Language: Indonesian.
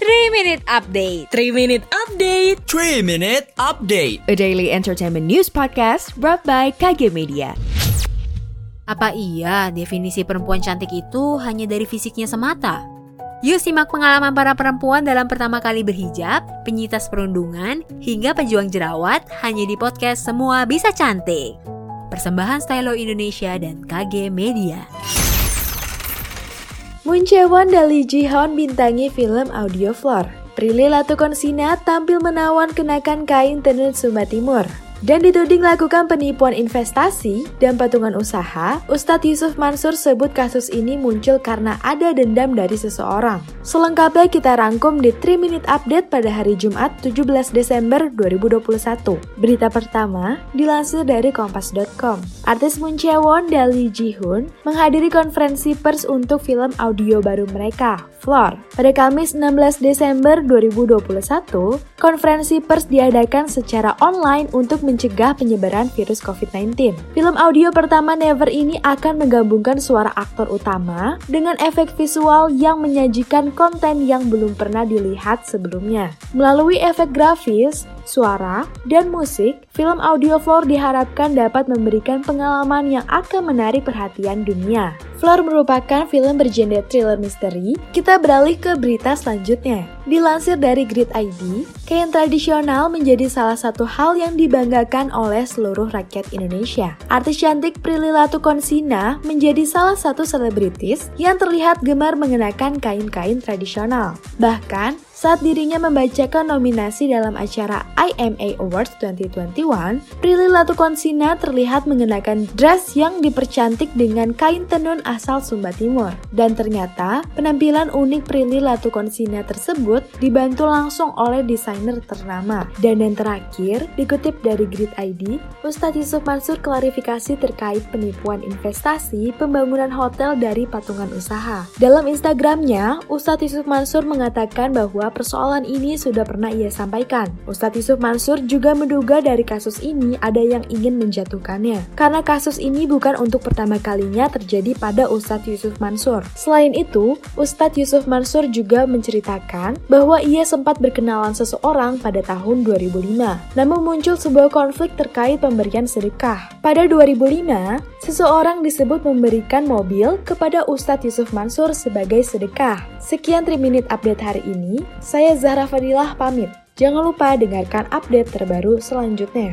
3 Minute Update 3 Minute Update 3 Minute Update A daily entertainment news podcast brought by KG Media Apa iya definisi perempuan cantik itu hanya dari fisiknya semata? Yuk simak pengalaman para perempuan dalam pertama kali berhijab, penyitas perundungan, hingga pejuang jerawat hanya di podcast Semua Bisa Cantik. Persembahan Stylo Indonesia dan KG Media. Moon Jae-won dan Lee Ji-hoon bintangi film Audio Floor. Prilly Latukonsina tampil menawan kenakan kain tenun Sumba Timur dan dituding lakukan penipuan investasi dan patungan usaha, Ustadz Yusuf Mansur sebut kasus ini muncul karena ada dendam dari seseorang. Selengkapnya kita rangkum di 3 Minute Update pada hari Jumat 17 Desember 2021. Berita pertama dilansir dari kompas.com. Artis Moon Jae-won dan Lee Ji-hoon menghadiri konferensi pers untuk film audio baru mereka, Floor. Pada Kamis 16 Desember 2021, konferensi pers diadakan secara online untuk mencegah penyebaran virus COVID-19. Film audio pertama Never ini akan menggabungkan suara aktor utama dengan efek visual yang menyajikan konten yang belum pernah dilihat sebelumnya. Melalui efek grafis, suara, dan musik, film audio Floor diharapkan dapat memberikan pengalaman yang akan menarik perhatian dunia. Floor merupakan film bergenre thriller misteri. Kita beralih ke berita selanjutnya. Dilansir dari Grid ID, kain tradisional menjadi salah satu hal yang dibanggakan oleh seluruh rakyat Indonesia. Artis cantik Prilly Latukonsina menjadi salah satu selebritis yang terlihat gemar mengenakan kain-kain tradisional. Bahkan, saat dirinya membacakan nominasi dalam acara IMA Awards 2021, Prilly Latukonsina terlihat mengenakan dress yang dipercantik dengan kain tenun asal Sumba Timur. Dan ternyata, penampilan unik Prilly Latukonsina tersebut dibantu langsung oleh desainer ternama. Dan yang terakhir, dikutip dari Grid ID, Ustadz Yusuf Mansur klarifikasi terkait penipuan investasi pembangunan hotel dari patungan usaha. Dalam Instagramnya, Ustadz Yusuf Mansur mengatakan bahwa persoalan ini sudah pernah ia sampaikan. Ustadz Yusuf Mansur juga menduga dari kasus ini ada yang ingin menjatuhkannya. Karena kasus ini bukan untuk pertama kalinya terjadi pada Ustadz Yusuf Mansur. Selain itu, Ustadz Yusuf Mansur juga menceritakan bahwa ia sempat berkenalan seseorang pada tahun 2005. Namun muncul sebuah konflik terkait pemberian sedekah. Pada 2005, seseorang disebut memberikan mobil kepada Ustadz Yusuf Mansur sebagai sedekah. Sekian 3 Minute Update hari ini. Saya Zahra Fadilah pamit. Jangan lupa dengarkan update terbaru selanjutnya.